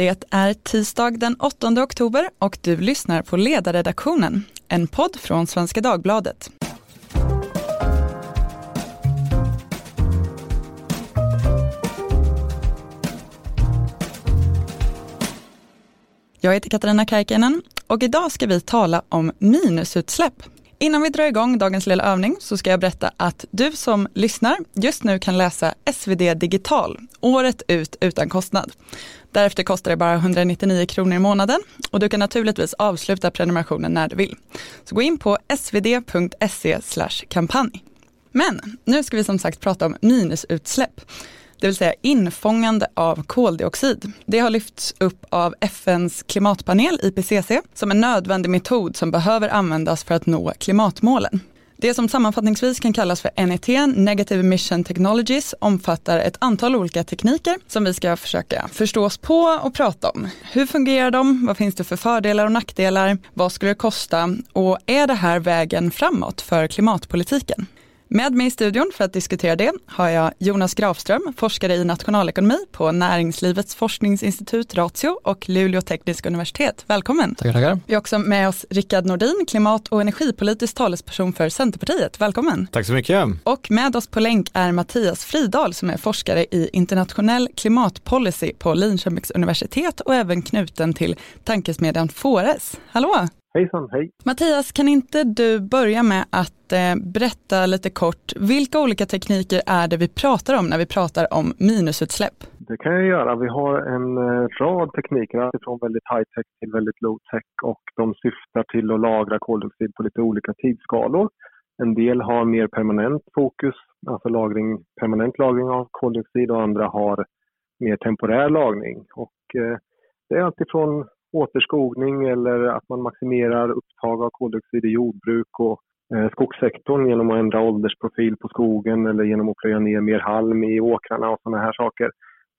Det är tisdag den 8 oktober och du lyssnar på Ledarredaktionen, en podd från Svenska Dagbladet. Jag heter Katarina Karkiainen och idag ska vi tala om minusutsläpp. Innan vi drar igång dagens lilla övning så ska jag berätta att du som lyssnar just nu kan läsa SvD Digital året ut utan kostnad. Därefter kostar det bara 199 kronor i månaden och du kan naturligtvis avsluta prenumerationen när du vill. Så gå in på svd.se kampanj. Men nu ska vi som sagt prata om minusutsläpp det vill säga infångande av koldioxid. Det har lyfts upp av FNs klimatpanel IPCC som en nödvändig metod som behöver användas för att nå klimatmålen. Det som sammanfattningsvis kan kallas för NET, Negative Emission Technologies, omfattar ett antal olika tekniker som vi ska försöka förstå oss på och prata om. Hur fungerar de? Vad finns det för fördelar och nackdelar? Vad skulle det kosta? Och är det här vägen framåt för klimatpolitiken? Med mig i studion för att diskutera det har jag Jonas Grafström, forskare i nationalekonomi på Näringslivets forskningsinstitut Ratio och Luleå tekniska universitet. Välkommen! Tackar, tackar. Vi har också med oss Rickard Nordin, klimat och energipolitisk talesperson för Centerpartiet. Välkommen! Tack så mycket! Och med oss på länk är Mattias Fridal som är forskare i internationell klimatpolicy på Linköpings universitet och även knuten till tankesmedjan Fores. Hallå! Hejsan, hej. Mattias, kan inte du börja med att eh, berätta lite kort, vilka olika tekniker är det vi pratar om när vi pratar om minusutsläpp? Det kan jag göra. Vi har en eh, rad tekniker, från väldigt high-tech till väldigt low-tech och de syftar till att lagra koldioxid på lite olika tidsskalor. En del har mer permanent fokus, alltså lagring, permanent lagring av koldioxid och andra har mer temporär lagring. Och, eh, det är alltifrån återskogning eller att man maximerar upptag av koldioxid i jordbruk och Eh, skogssektorn genom att ändra åldersprofil på skogen eller genom att plöja ner mer halm i åkrarna och sådana här saker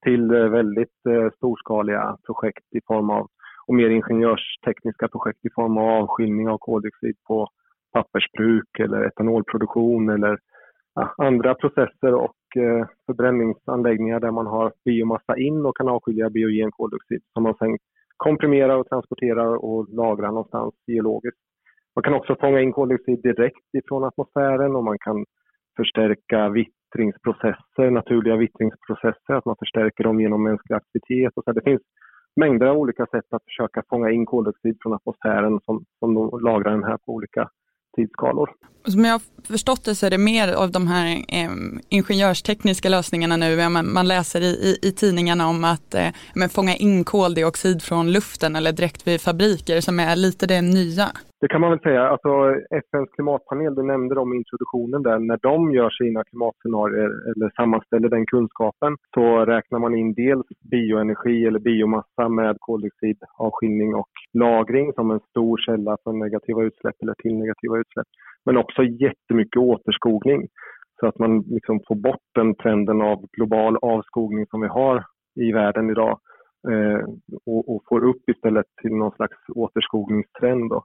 till eh, väldigt eh, storskaliga projekt i form av och mer ingenjörstekniska projekt i form av avskiljning av koldioxid på pappersbruk eller etanolproduktion eller ja, andra processer och eh, förbränningsanläggningar där man har biomassa in och kan avskilja biogen koldioxid som man sen komprimerar och transporterar och lagrar någonstans geologiskt. Man kan också fånga in koldioxid direkt ifrån atmosfären och man kan förstärka vittringsprocesser, naturliga vittringsprocesser, att man förstärker dem genom mänsklig aktivitet. Och så. Det finns mängder av olika sätt att försöka fånga in koldioxid från atmosfären som, som lagrar den här på olika tidsskalor. Som jag har förstått det så är det mer av de här eh, ingenjörstekniska lösningarna nu. Ja, man, man läser i, i, i, tidningarna om att eh, men fånga in koldioxid från luften eller direkt vid fabriker som är lite det nya. Det kan man väl säga. Alltså, FNs klimatpanel, du nämnde dem i introduktionen där. När de gör sina klimatscenarier eller sammanställer den kunskapen så räknar man in dels bioenergi eller biomassa med koldioxidavskiljning och lagring som en stor källa för negativa utsläpp eller till negativa utsläpp. Men också jättemycket återskogning så att man liksom får bort den trenden av global avskogning som vi har i världen idag eh, och, och, får upp istället till någon slags återskogningstrend. Då.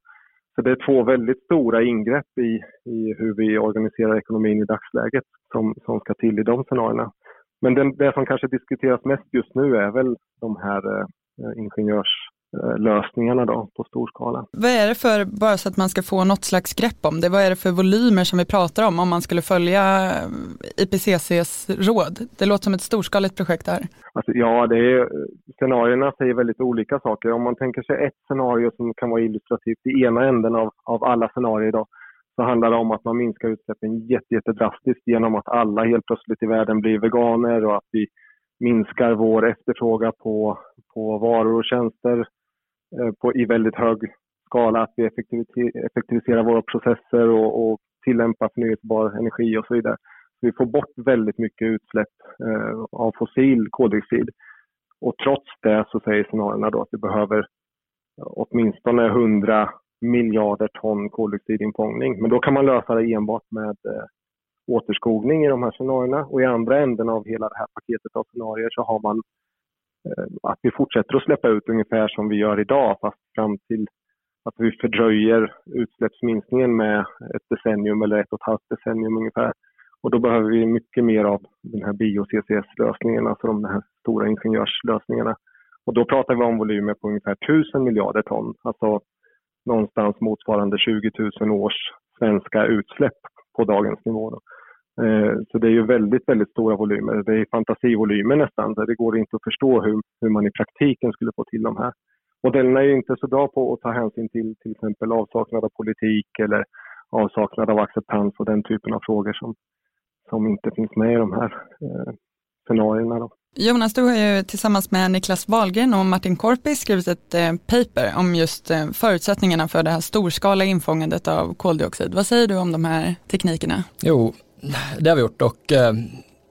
Så det är två väldigt stora ingrepp i, i hur vi organiserar ekonomin i dagsläget som, som ska till i de scenarierna. Men den, det som kanske diskuteras mest just nu är väl de här eh, eh ingenjörs lösningarna då på stor skala. Vad är det för, bara så att man ska få något slags grepp om det, vad är det för volymer som vi pratar om om man skulle följa eh, IPCCs råd? Det låter som ett storskaligt projekt här. Alltså, ja, det är, scenarierna säger väldigt olika saker. Om man tänker sig ett scenario som kan vara illustrativt i ena änden av, av alla scenarier då, så handlar det om att man minskar utsläppen jättedrastiskt genom att alla helt plötsligt i världen blir veganer och att vi minskar vår efterfrågan på, på varor och tjänster eh, på, i väldigt hög skala, att vi effektiviserar våra processer och, och tillämpar förnyelsebar energi och så vidare. Så vi får bort väldigt mycket utsläpp eh, av fossil koldioxid. Och trots det så säger scenarierna då att vi behöver eh, åtminstone 100 miljarder ton koldioxidinfångning. Men då kan man lösa det enbart med eh, återskogning i de här scenarierna och i andra änden av hela det här paketet av scenarier så har man eh, att vi fortsätter att släppa ut ungefär som vi gör idag fast fram till att vi fördröjer utsläppsminskningen med ett decennium eller ett och ett halvt decennium ungefär. Och då behöver vi mycket mer av den här bio-CCS-lösningen, alltså de här stora ingenjörslösningarna. Och då pratar vi om volymer på ungefär 1000 miljarder ton, alltså någonstans motsvarande 20 000 års svenska utsläpp på dagens nivå. Då. Eh, så det är ju väldigt, väldigt stora volymer. Det är fantasivolymer nästan. Det går inte att förstå hur, hur man i praktiken skulle få till de här. Modellerna är ju inte så bra på att ta hänsyn till till exempel avsaknad av politik eller avsaknad av acceptans och den typen av frågor som, som inte finns med i de här eh, scenarierna. Då. Jonas, du har ju tillsammans med Niklas Wahlgren och Martin Korpi skrivit ett eh, paper om just eh, förutsättningarna för det här storskaliga infångandet av koldioxid. Vad säger du om de här teknikerna? Jo, det har vi gjort och eh,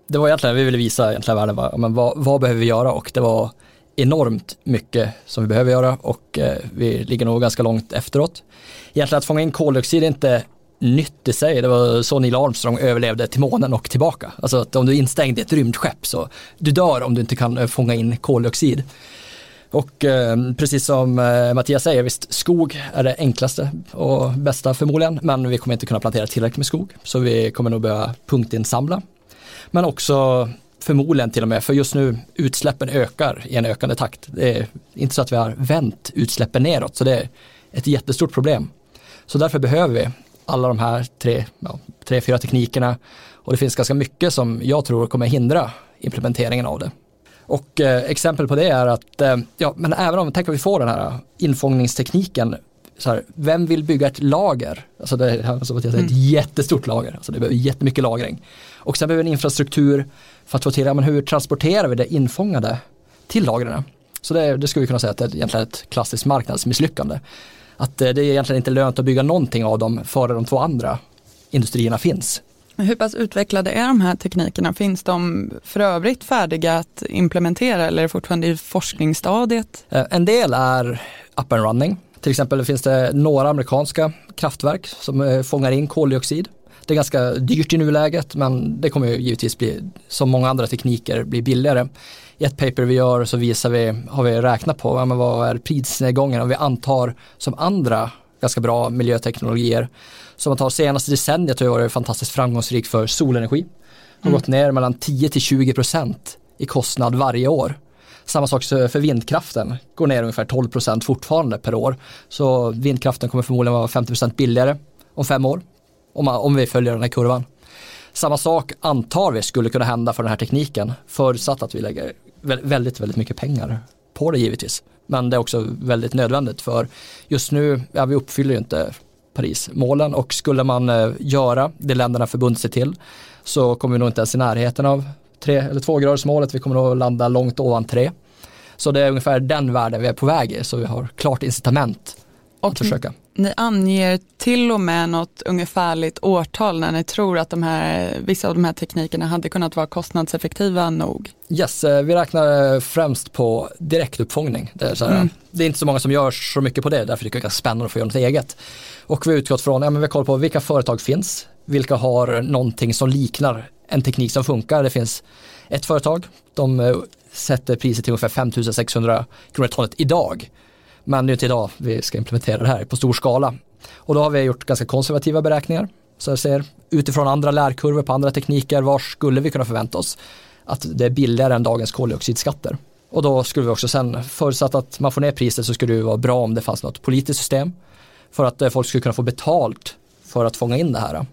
det var egentligen, vi ville visa egentligen världen vad, men vad, vad behöver vi göra och det var enormt mycket som vi behöver göra och vi ligger nog ganska långt efteråt. Egentligen att fånga in koldioxid är inte nytt i sig. Det var så Neil Armstrong överlevde till månen och tillbaka. Alltså att om du är instängd i ett rymdskepp så du dör om du inte kan eh, fånga in koldioxid. Och eh, precis som eh, Mattias säger, visst skog är det enklaste och bästa förmodligen, men vi kommer inte kunna plantera tillräckligt med skog, så vi kommer nog behöva punktinsamla. Men också förmodligen till och med, för just nu utsläppen ökar i en ökande takt. Det är inte så att vi har vänt utsläppen neråt, så det är ett jättestort problem. Så därför behöver vi alla de här tre, ja, tre, fyra teknikerna och det finns ganska mycket som jag tror kommer hindra implementeringen av det. Och eh, exempel på det är att, eh, ja men även om, tänk att vi får den här infångningstekniken, så här, vem vill bygga ett lager? Alltså det är som att säga, ett mm. jättestort lager, alltså det behöver jättemycket lagring. Och sen behöver vi en infrastruktur för att få till, ja, men hur transporterar vi det infångade till lagren? Så det, det skulle vi kunna säga att det är egentligen ett klassiskt marknadsmisslyckande. Att eh, det är egentligen inte lönt att bygga någonting av dem före de två andra industrierna finns. Hur pass utvecklade är de här teknikerna? Finns de för övrigt färdiga att implementera eller är det fortfarande i forskningsstadiet? Eh, en del är up and running. Till exempel finns det några amerikanska kraftverk som eh, fångar in koldioxid. Det är ganska dyrt i nuläget men det kommer givetvis bli, som många andra tekniker, bli billigare. I ett paper vi gör så visar vi, har vi räknat på ja, men vad är prisnedgången om vi antar som andra ganska bra miljöteknologier. Som man tar senaste decenniet har varit fantastiskt framgångsrik för solenergi. Har mm. gått ner mellan 10 till 20 procent i kostnad varje år. Samma sak för vindkraften, går ner ungefär 12 procent fortfarande per år. Så vindkraften kommer förmodligen vara 50 procent billigare om fem år, om, om vi följer den här kurvan. Samma sak antar vi skulle kunna hända för den här tekniken, förutsatt att vi lägger väldigt, väldigt mycket pengar på det givetvis. Men det är också väldigt nödvändigt för just nu, ja, vi uppfyller ju inte Parismålen och skulle man eh, göra det länderna förbundit sig till så kommer vi nog inte ens i närheten av tre eller tvågradersmålet, vi kommer nog landa långt ovan tre. Så det är ungefär den världen vi är på väg i, så vi har klart incitament och att försöka. Ni anger till och med något ungefärligt årtal när ni tror att de här, vissa av de här teknikerna hade kunnat vara kostnadseffektiva nog. Yes, eh, vi räknar främst på direktuppfångning. Det är, så här, mm. det är inte så många som gör så mycket på det, därför är det ganska spännande att få göra något eget. Och vi har utgått från, ja, men vi kollar på vilka företag finns, vilka har någonting som liknar en teknik som funkar. Det finns ett företag, de eh, sätter priset till ungefär 5600 kronor tonet idag men det är inte idag vi ska implementera det här på stor skala. Och då har vi gjort ganska konservativa beräkningar. Så jag ser utifrån andra lärkurvor på andra tekniker, var skulle vi kunna förvänta oss att det är billigare än dagens koldioxidskatter? Och då skulle vi också sen, förutsatt att man får ner priset så skulle det vara bra om det fanns något politiskt system för att eh, folk skulle kunna få betalt för att fånga in det här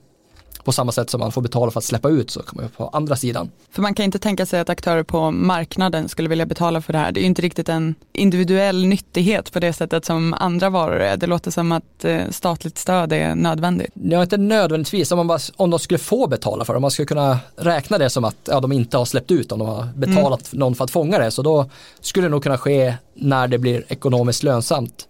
på samma sätt som man får betala för att släppa ut så kommer man på andra sidan. För man kan inte tänka sig att aktörer på marknaden skulle vilja betala för det här. Det är inte riktigt en individuell nyttighet på det sättet som andra varor är. Det låter som att eh, statligt stöd är nödvändigt. Ja, inte nödvändigtvis. Om, man bara, om de skulle få betala för det, om man skulle kunna räkna det som att ja, de inte har släppt ut, om de har betalat mm. någon för att fånga det, så då skulle det nog kunna ske när det blir ekonomiskt lönsamt.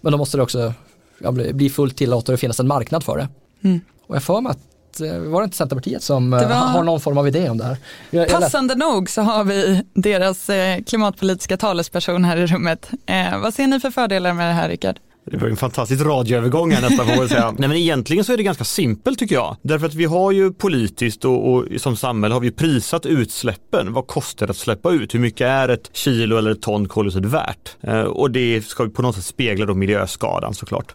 Men då måste det också ja, bli fullt tillåtet och finnas en marknad för det. Mm. Och jag får mig att Eh, var det inte Centerpartiet som eh, var... har någon form av idé om det här? Jag, Passande nog så har vi deras eh, klimatpolitiska talesperson här i rummet. Eh, vad ser ni för fördelar med det här Rickard? Det var en fantastisk radioövergång här nästan får man säga. Nej men egentligen så är det ganska simpelt tycker jag. Därför att vi har ju politiskt och, och, som samhälle har vi prisat utsläppen. Vad kostar det att släppa ut? Hur mycket är ett kilo eller ett ton koldioxid värt? Eh, och det ska på något sätt spegla då miljöskadan såklart.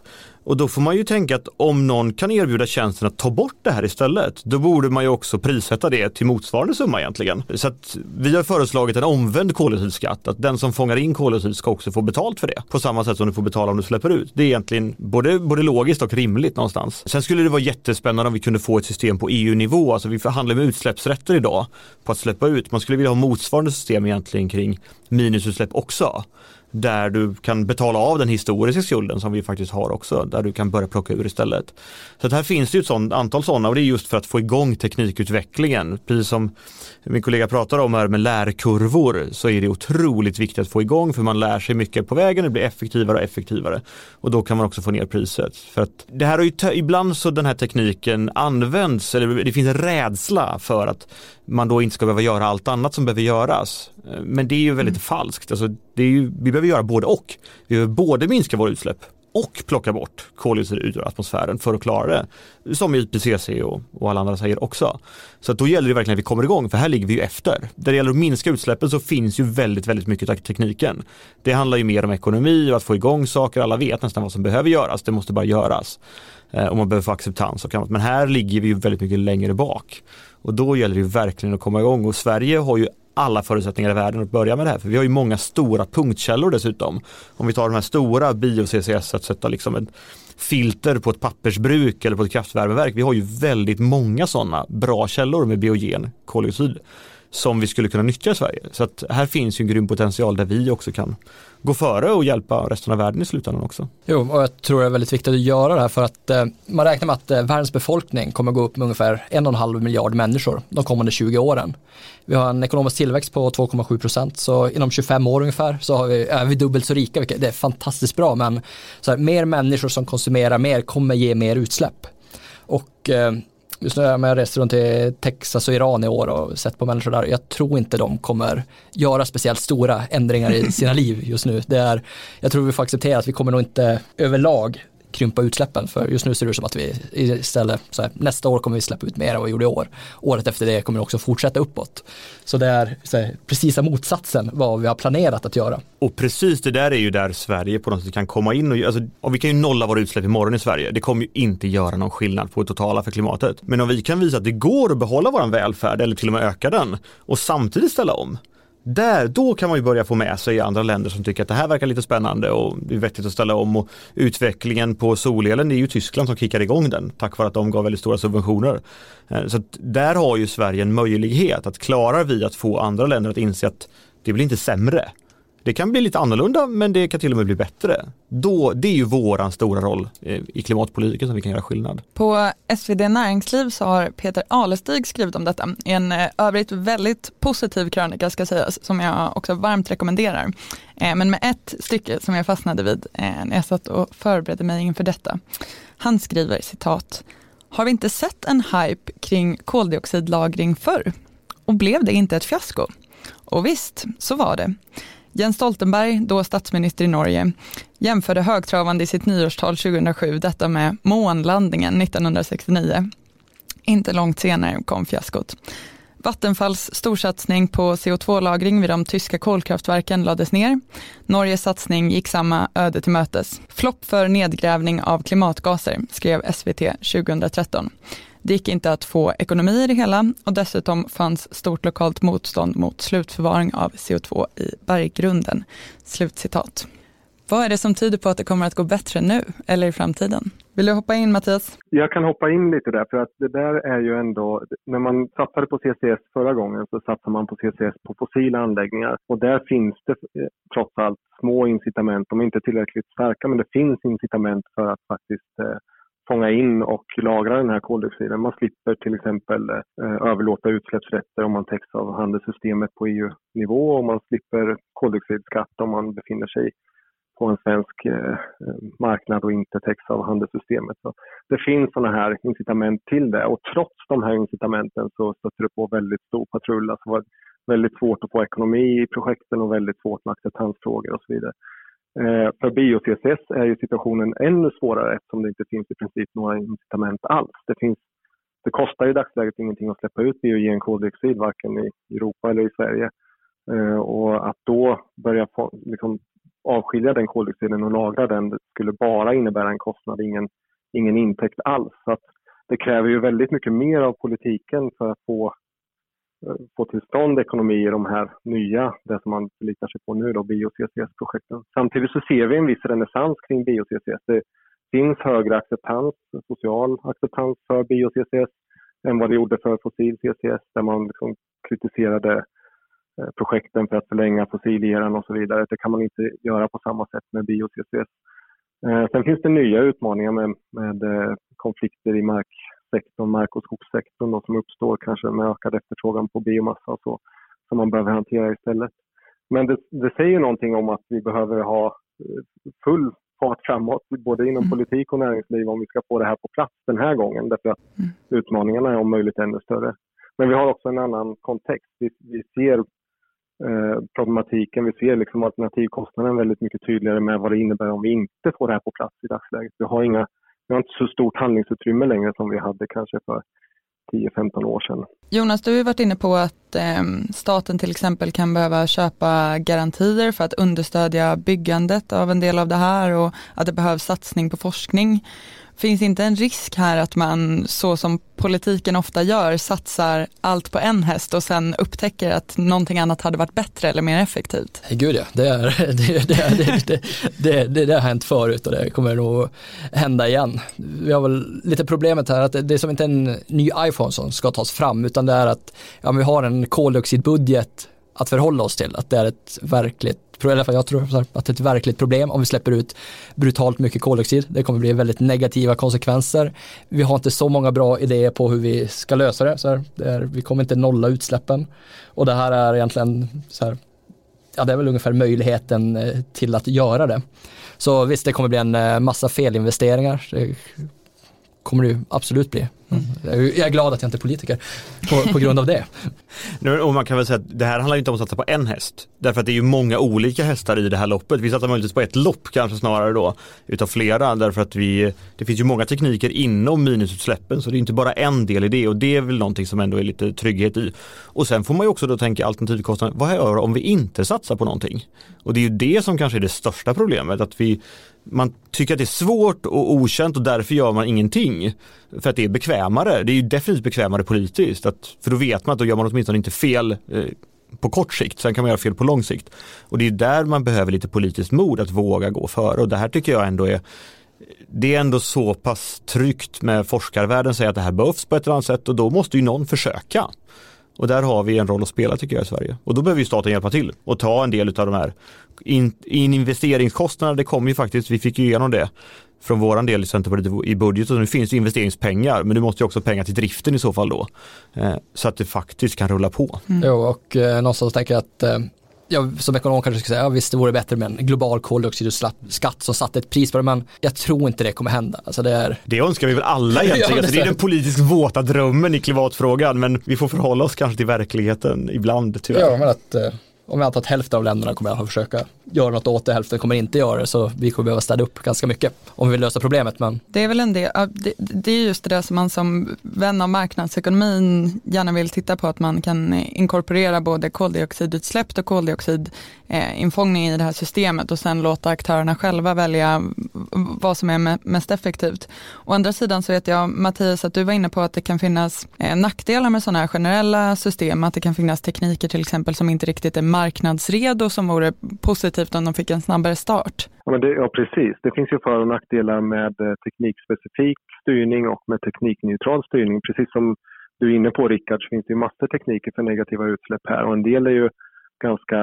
Och då får man ju tänka att om någon kan erbjuda tjänsten att ta bort det här istället, då borde man ju också prissätta det till motsvarande summa egentligen. Så att vi har föreslagit en omvänd koldioxidskatt, att den som fångar in koldioxid ska också få betalt för det. På samma sätt som du får betala om du släpper ut. Det är egentligen både, både logiskt och rimligt någonstans. Sen skulle det vara jättespännande om vi kunde få ett system på EU-nivå, alltså vi förhandlar med utsläppsrätter idag på att släppa ut. Man skulle vilja ha motsvarande system egentligen kring minusutsläpp också där du kan betala av den historiska skulden som vi faktiskt har också, där du kan börja plocka ur istället. Så här finns det ju ett sånt, antal sådana och det är just för att få igång teknikutvecklingen. Precis som min kollega pratar om här med lärkurvor så är det otroligt viktigt att få igång för man lär sig mycket på vägen, det blir effektivare och effektivare och då kan man också få ner priset. För att det här ju ibland så den här tekniken används, eller det finns en rädsla för att man då inte ska behöva göra allt annat som behöver göras. Men det är ju väldigt mm. falskt. Alltså, det är ju, vi behöver göra både och. Vi behöver både minska våra utsläpp och plocka bort koldioxid ur atmosfären för att klara det. Som IPCC och, och alla andra säger också. Så då gäller det verkligen att vi kommer igång, för här ligger vi ju efter. Där det gäller att minska utsläppen så finns ju väldigt, väldigt mycket av tekniken. Det handlar ju mer om ekonomi och att få igång saker. Alla vet nästan vad som behöver göras, det måste bara göras. Eh, och man behöver få acceptans och annat. Men här ligger vi ju väldigt mycket längre bak. Och då gäller det verkligen att komma igång och Sverige har ju alla förutsättningar i världen att börja med det här. För vi har ju många stora punktkällor dessutom. Om vi tar de här stora bio-CCS att sätta liksom ett filter på ett pappersbruk eller på ett kraftvärmeverk. Vi har ju väldigt många sådana bra källor med biogen koldioxid som vi skulle kunna nyttja i Sverige. Så att här finns ju en grym potential där vi också kan gå före och hjälpa resten av världen i slutändan också. Jo, och jag tror det är väldigt viktigt att göra det här för att eh, man räknar med att eh, världens befolkning kommer gå upp med ungefär en och en halv miljard människor de kommande 20 åren. Vi har en ekonomisk tillväxt på 2,7 procent så inom 25 år ungefär så har vi, är vi dubbelt så rika, vilket det är fantastiskt bra men så här, mer människor som konsumerar mer kommer ge mer utsläpp. Och eh, Just nu har jag rest runt i Texas och Iran i år och sett på människor där. Jag tror inte de kommer göra speciellt stora ändringar i sina liv just nu. Det är, jag tror vi får acceptera att vi kommer nog inte överlag krympa utsläppen. För just nu ser det ut som att vi istället, så här, nästa år kommer vi släppa ut mer än vad vi gjorde i år. Året efter det kommer det också fortsätta uppåt. Så det är så här, precisa motsatsen vad vi har planerat att göra. Och precis det där är ju där Sverige på något sätt kan komma in och, alltså, och vi kan ju nolla våra utsläpp imorgon i Sverige. Det kommer ju inte göra någon skillnad på det totala för klimatet. Men om vi kan visa att det går att behålla våran välfärd eller till och med öka den och samtidigt ställa om där, då kan man ju börja få med sig andra länder som tycker att det här verkar lite spännande och det är vettigt att ställa om och utvecklingen på solelen, det är ju Tyskland som kickar igång den tack vare att de gav väldigt stora subventioner. Eh, så där har ju Sverige en möjlighet att klarar vi att få andra länder att inse att det blir inte sämre. Det kan bli lite annorlunda men det kan till och med bli bättre. Då, det är ju våran stora roll eh, i klimatpolitiken som vi kan göra skillnad. På SvD Näringsliv så har Peter Alestig skrivit om detta i en eh, övrigt väldigt positiv krönika ska sägas som jag också varmt rekommenderar. Eh, men med ett stycke som jag fastnade vid när jag satt och förberedde mig inför detta. Han skriver citat Har vi inte sett en hype kring koldioxidlagring förr? Och blev det inte ett fiasko? Och visst, så var det. Jens Stoltenberg, då statsminister i Norge, jämförde högtravande i sitt nyårstal 2007 detta med månlandningen 1969. Inte långt senare kom fiaskot. Vattenfalls storsatsning på CO2-lagring vid de tyska kolkraftverken lades ner. Norges satsning gick samma öde till mötes. Flopp för nedgrävning av klimatgaser, skrev SVT 2013. Det gick inte att få ekonomi i det hela och dessutom fanns stort lokalt motstånd mot slutförvaring av CO2 i berggrunden. Slutcitat. Vad är det som tyder på att det kommer att gå bättre nu eller i framtiden? Vill du hoppa in Mattias? Jag kan hoppa in lite där för att det där är ju ändå, när man satsade på CCS förra gången så satsade man på CCS på fossila anläggningar och där finns det eh, trots allt små incitament, de är inte tillräckligt starka men det finns incitament för att faktiskt eh, fånga in och lagra den här koldioxiden. Man slipper till exempel eh, överlåta utsläppsrätter om man täcks av handelssystemet på EU-nivå och man slipper koldioxidskatt om man befinner sig på en svensk eh, marknad och inte täcks av handelssystemet. Så det finns sådana här incitament till det och trots de här incitamenten så stöter det på väldigt stor patrull. Alltså det var väldigt svårt att få ekonomi i projekten och väldigt svårt med acceptansfrågor och så vidare. Eh, för bio-CCS är ju situationen ännu svårare eftersom det inte finns i princip några incitament alls. Det, finns, det kostar i dagsläget ingenting att släppa ut biogen koldioxid varken i Europa eller i Sverige. Eh, och att då börja få, liksom, avskilja den koldioxiden och lagra den skulle bara innebära en kostnad, ingen, ingen intäkt alls. Så att det kräver ju väldigt mycket mer av politiken för att få, Eh, få till stånd ekonomi i de här nya, det som man förlitar sig på nu då, bio-CCS-projekten. Samtidigt så ser vi en viss renässans kring bio-CCS. Det finns högre acceptans, social acceptans för bio-CCS än vad det gjorde för fossil CCS där man liksom kritiserade eh, projekten för att förlänga fossileran och så vidare. Det kan man inte göra på samma sätt med bio-CCS. Eh, sen finns det nya utmaningar med, med konflikter i mark marksektorn, mark och skogssektorn då, som uppstår kanske med ökad efterfrågan på biomassa och så som man behöver hantera istället. Men det, det säger någonting om att vi behöver ha full fart framåt, både inom mm. politik och näringsliv om vi ska få det här på plats den här gången. Därför att mm. utmaningarna är om möjligt ännu större. Men vi har också en annan kontext. Vi, vi ser eh, problematiken, vi ser liksom alternativkostnaden väldigt mycket tydligare med vad det innebär om vi inte får det här på plats i dagsläget. Vi har, inga, vi har inte så stort handlingsutrymme längre som vi hade kanske för 10-15 år sedan. Jonas, du har varit inne på att eh, staten till exempel kan behöva köpa garantier för att understödja byggandet av en del av det här och att det behövs satsning på forskning. Finns inte en risk här att man, så som politiken ofta gör, satsar allt på en häst och sen upptäcker att någonting annat hade varit bättre eller mer effektivt? Gud ja, det, är, det, det, det, det, det, det har hänt förut och det kommer nog hända igen. Vi har väl lite problemet här att det är som inte en ny iPhone som ska tas fram utan det är att ja, vi har en koldioxidbudget att förhålla oss till, att det är ett verkligt i alla fall jag tror att det är ett verkligt problem om vi släpper ut brutalt mycket koldioxid. Det kommer bli väldigt negativa konsekvenser. Vi har inte så många bra idéer på hur vi ska lösa det. Så här, det är, vi kommer inte nolla utsläppen. Och det här är egentligen så här, ja det är väl ungefär möjligheten eh, till att göra det. Så visst, det kommer bli en eh, massa felinvesteringar. Kommer det ju absolut bli. Mm. Jag är glad att jag inte är politiker på, på grund av det. och man kan väl säga att det här handlar inte om att satsa på en häst. Därför att det är ju många olika hästar i det här loppet. Vi satsar möjligtvis på ett lopp kanske snarare då. Utav flera. Därför att vi, det finns ju många tekniker inom minusutsläppen. Så det är inte bara en del i det. Och det är väl någonting som ändå är lite trygghet i. Och sen får man ju också då tänka alternativkostnader. Vad gör om vi inte satsar på någonting? Och det är ju det som kanske är det största problemet. Att vi man tycker att det är svårt och okänt och därför gör man ingenting. För att det är bekvämare. Det är ju definitivt bekvämare politiskt. Att, för då vet man att då gör man åtminstone inte fel eh, på kort sikt. Sen kan man göra fel på lång sikt. Och det är där man behöver lite politiskt mod att våga gå före. Och det här tycker jag ändå är det är ändå så pass tryggt med forskarvärlden säger att det här behövs på ett eller annat sätt och då måste ju någon försöka. Och där har vi en roll att spela tycker jag i Sverige. Och då behöver ju staten hjälpa till och ta en del av de här in, in investeringskostnader, det kommer ju faktiskt, vi fick ju igenom det från våran del i Centerpartiet i budgeten. Nu finns det investeringspengar men du måste ju också pengar till driften i så fall då. Eh, så att det faktiskt kan rulla på. Mm. Jo och eh, någonstans tänker jag att eh, jag som ekonom kanske skulle säga, ja, visst det vore bättre med en global koldioxidskatt som satte ett pris på det, men jag tror inte det kommer hända. Alltså det, är... det önskar vi väl alla egentligen, ja, det, det är den politiskt våta drömmen i klimatfrågan, men vi får förhålla oss kanske till verkligheten ibland tyvärr. Ja, men att eh, om jag antar att hälften av länderna kommer att försöka göra något åt det, hälften kommer inte göra det, så vi kommer behöva städa upp ganska mycket om vi vill lösa problemet. Men... Det är väl en del, det, det är just det som man som vän av marknadsekonomin gärna vill titta på, att man kan inkorporera både koldioxidutsläpp och koldioxidinfångning i det här systemet och sen låta aktörerna själva välja vad som är mest effektivt. Å andra sidan så vet jag Mattias att du var inne på att det kan finnas eh, nackdelar med sådana här generella system, att det kan finnas tekniker till exempel som inte riktigt är marknadsredo som vore positivt om de fick en snabbare start. Ja, men det, ja precis. Det finns ju för och nackdelar med eh, teknikspecifik styrning och med teknikneutral styrning. Precis som du är inne på Rickard så finns det ju massor tekniker för negativa utsläpp här och en del är ju ganska,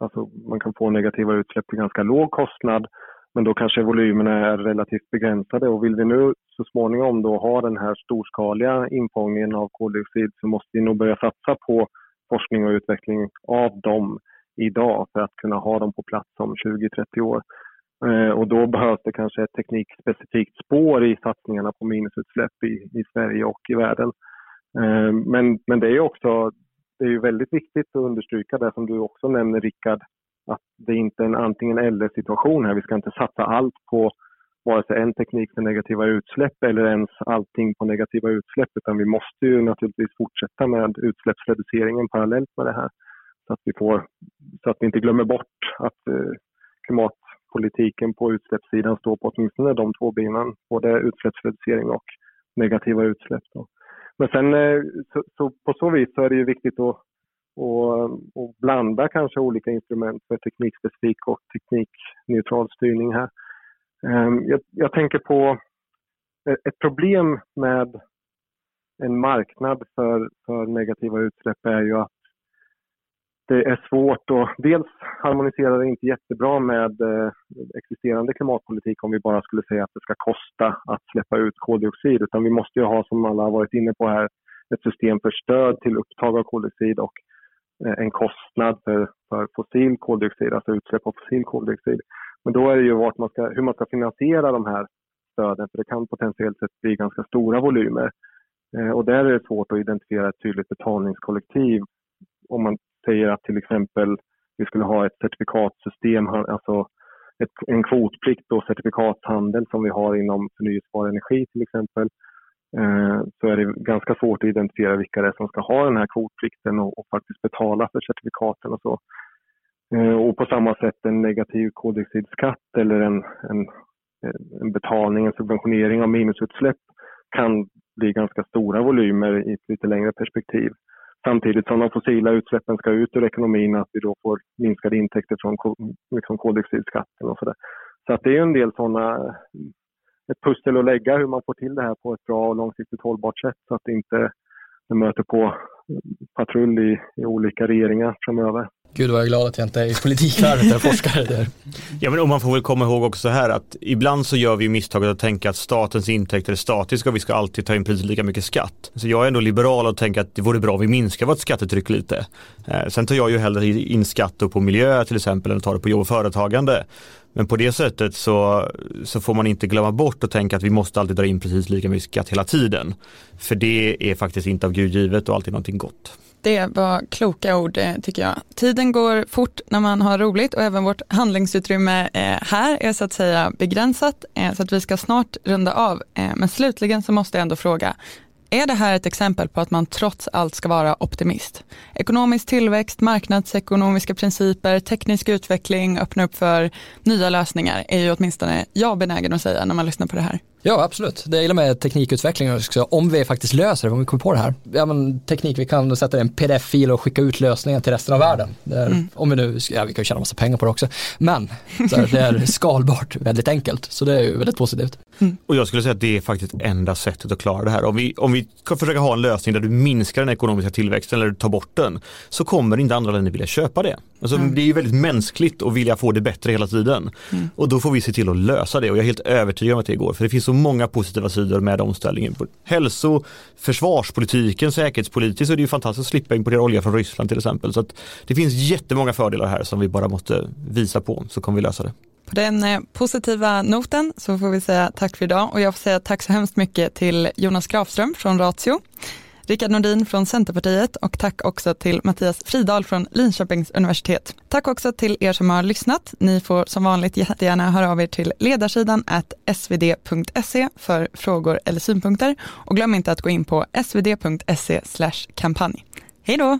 alltså man kan få negativa utsläpp till ganska låg kostnad men då kanske volymerna är relativt begränsade och vill vi nu så småningom då ha den här storskaliga infångningen av koldioxid så måste vi nog börja satsa på forskning och utveckling av dem idag för att kunna ha dem på plats om 20-30 år. Eh, och då behövs det kanske ett teknikspecifikt spår i satsningarna på minusutsläpp i, i Sverige och i världen. Eh, men, men det är också det är väldigt viktigt att understryka det som du också nämner Rickard, att det inte är en antingen eller situation här. Vi ska inte satsa allt på vare sig en teknik för negativa utsläpp eller ens allting på negativa utsläpp utan vi måste ju naturligtvis fortsätta med utsläppsreduceringen parallellt med det här. Så att vi, får, så att vi inte glömmer bort att, eh, klimatpolitiken på utsläppssidan står på åtminstone de två benen, både utsläppsreducering och negativa utsläpp. Då. Men sen eh, så, så, på så vis så är det ju viktigt att och, och blanda kanske olika instrument för teknikspecifik och teknikneutral styrning här. Ehm, jag, jag tänker på ett problem med en marknad för, för negativa utsläpp är ju att det är svårt och dels harmoniserar det inte jättebra med eh, existerande klimatpolitik om vi bara skulle säga att det ska kosta att släppa ut koldioxid utan vi måste ju ha som alla har varit inne på här ett system för stöd till upptag av koldioxid och eh, en kostnad för, för fossil koldioxid, alltså utsläpp av fossil koldioxid. Men då är det ju vart man ska, hur man ska finansiera de här stöden för det kan potentiellt sett bli ganska stora volymer. Eh, och där är det svårt att identifiera ett tydligt betalningskollektiv om man säger att till exempel vi skulle ha ett certifikatsystem, alltså ett, en kvotplikt och certifikatshandel som vi har inom förnyelsebar energi till exempel, eh, så är det ganska svårt att identifiera vilka det är som ska ha den här kvotplikten och, och faktiskt betala för certifikaten och så. Eh, och på samma sätt en negativ koldioxidskatt eller en, en, en betalning, en subventionering av minusutsläpp kan bli ganska stora volymer i ett lite längre perspektiv samtidigt som de fossila utsläppen ska ut ur ekonomin, att vi då får minskade intäkter från liksom koldioxidskatten och sådär. Så att det är en del sådana, ett pussel att lägga hur man får till det här på ett bra och långsiktigt hållbart sätt så att det inte möter på patrull i, i olika regeringar framöver. Gud vad jag är glad att jag inte är i politikvärlden eller forskare där. Ja men man får väl komma ihåg också här att ibland så gör vi misstaget att tänka att statens intäkter är statiska och vi ska alltid ta in precis lika mycket skatt. Så jag är ändå liberal och tänker att det vore bra om vi minskar vårt skattetryck lite. Eh, sen tar jag ju hellre in skatt på miljö till exempel än att ta det på jobb och företagande. Men på det sättet så, så får man inte glömma bort och tänka att vi måste alltid dra in precis lika mycket skatt hela tiden. För det är faktiskt inte av Gud givet och alltid någonting gott. Det var kloka ord eh, tycker jag. Tiden går fort när man har roligt och även vårt handlingsutrymme eh, här är så att säga begränsat eh, så att vi ska snart runda av. Men slutligen så måste jag ändå fråga, är det här ett exempel på att man trots allt ska vara optimist? Ekonomisk tillväxt, marknadsekonomiska principer, teknisk utveckling, öppna upp för nya lösningar är ju åtminstone jag benägen att säga när man lyssnar på det här. Ja, absolut. Det jag gillar med teknikutveckling också, om vi faktiskt löser det, om vi kommer på det här. Ja, men teknik, vi kan sätta en pdf-fil och skicka ut lösningar till resten av världen. Är, mm. Om vi nu, ja vi kan ju tjäna massa pengar på det också, men här, det är skalbart väldigt enkelt, så det är ju väldigt positivt. Mm. Och jag skulle säga att det är faktiskt enda sättet att klara det här. Om vi, om vi kan försöka ha en lösning där du minskar den ekonomiska tillväxten eller du tar bort den, så kommer inte andra länder vilja köpa det. Alltså, mm. Det är ju väldigt mänskligt att vilja få det bättre hela tiden. Mm. Och då får vi se till att lösa det och jag är helt övertygad om att det går. För det finns så många positiva sidor med omställningen. Hälso, försvarspolitiken, säkerhetspolitiskt så är det ju fantastiskt att slippa importera olja från Ryssland till exempel. Så det finns jättemånga fördelar här som vi bara måste visa på så kommer vi lösa det. På den eh, positiva noten så får vi säga tack för idag och jag får säga tack så hemskt mycket till Jonas Grafström från Ratio Rickard Nordin från Centerpartiet och tack också till Mattias Fridal från Linköpings universitet. Tack också till er som har lyssnat. Ni får som vanligt jättegärna höra av er till ledarsidan svd.se för frågor eller synpunkter och glöm inte att gå in på svd.se kampanj. Hej då!